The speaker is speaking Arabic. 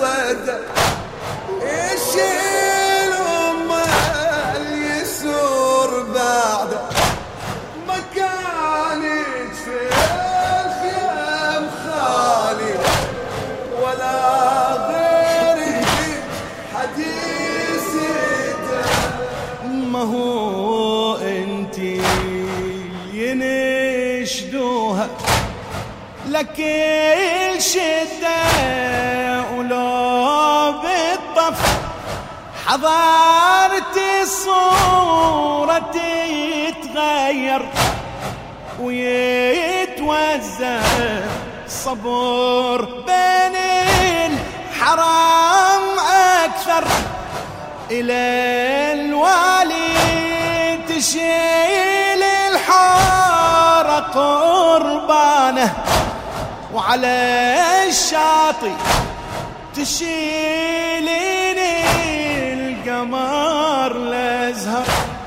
الصدر يشيل امه اليسور بعده مكانك في الخيام خالي؟ ولا غيري حديثك ما هو انتي ينشدوها؟ لكن شدة حضرت الصورة تتغير ويتوزع صبور بين الحرام أكثر إلى الوالي تشيل الحارة قربانه وعلى الشاطئ تشيلين her.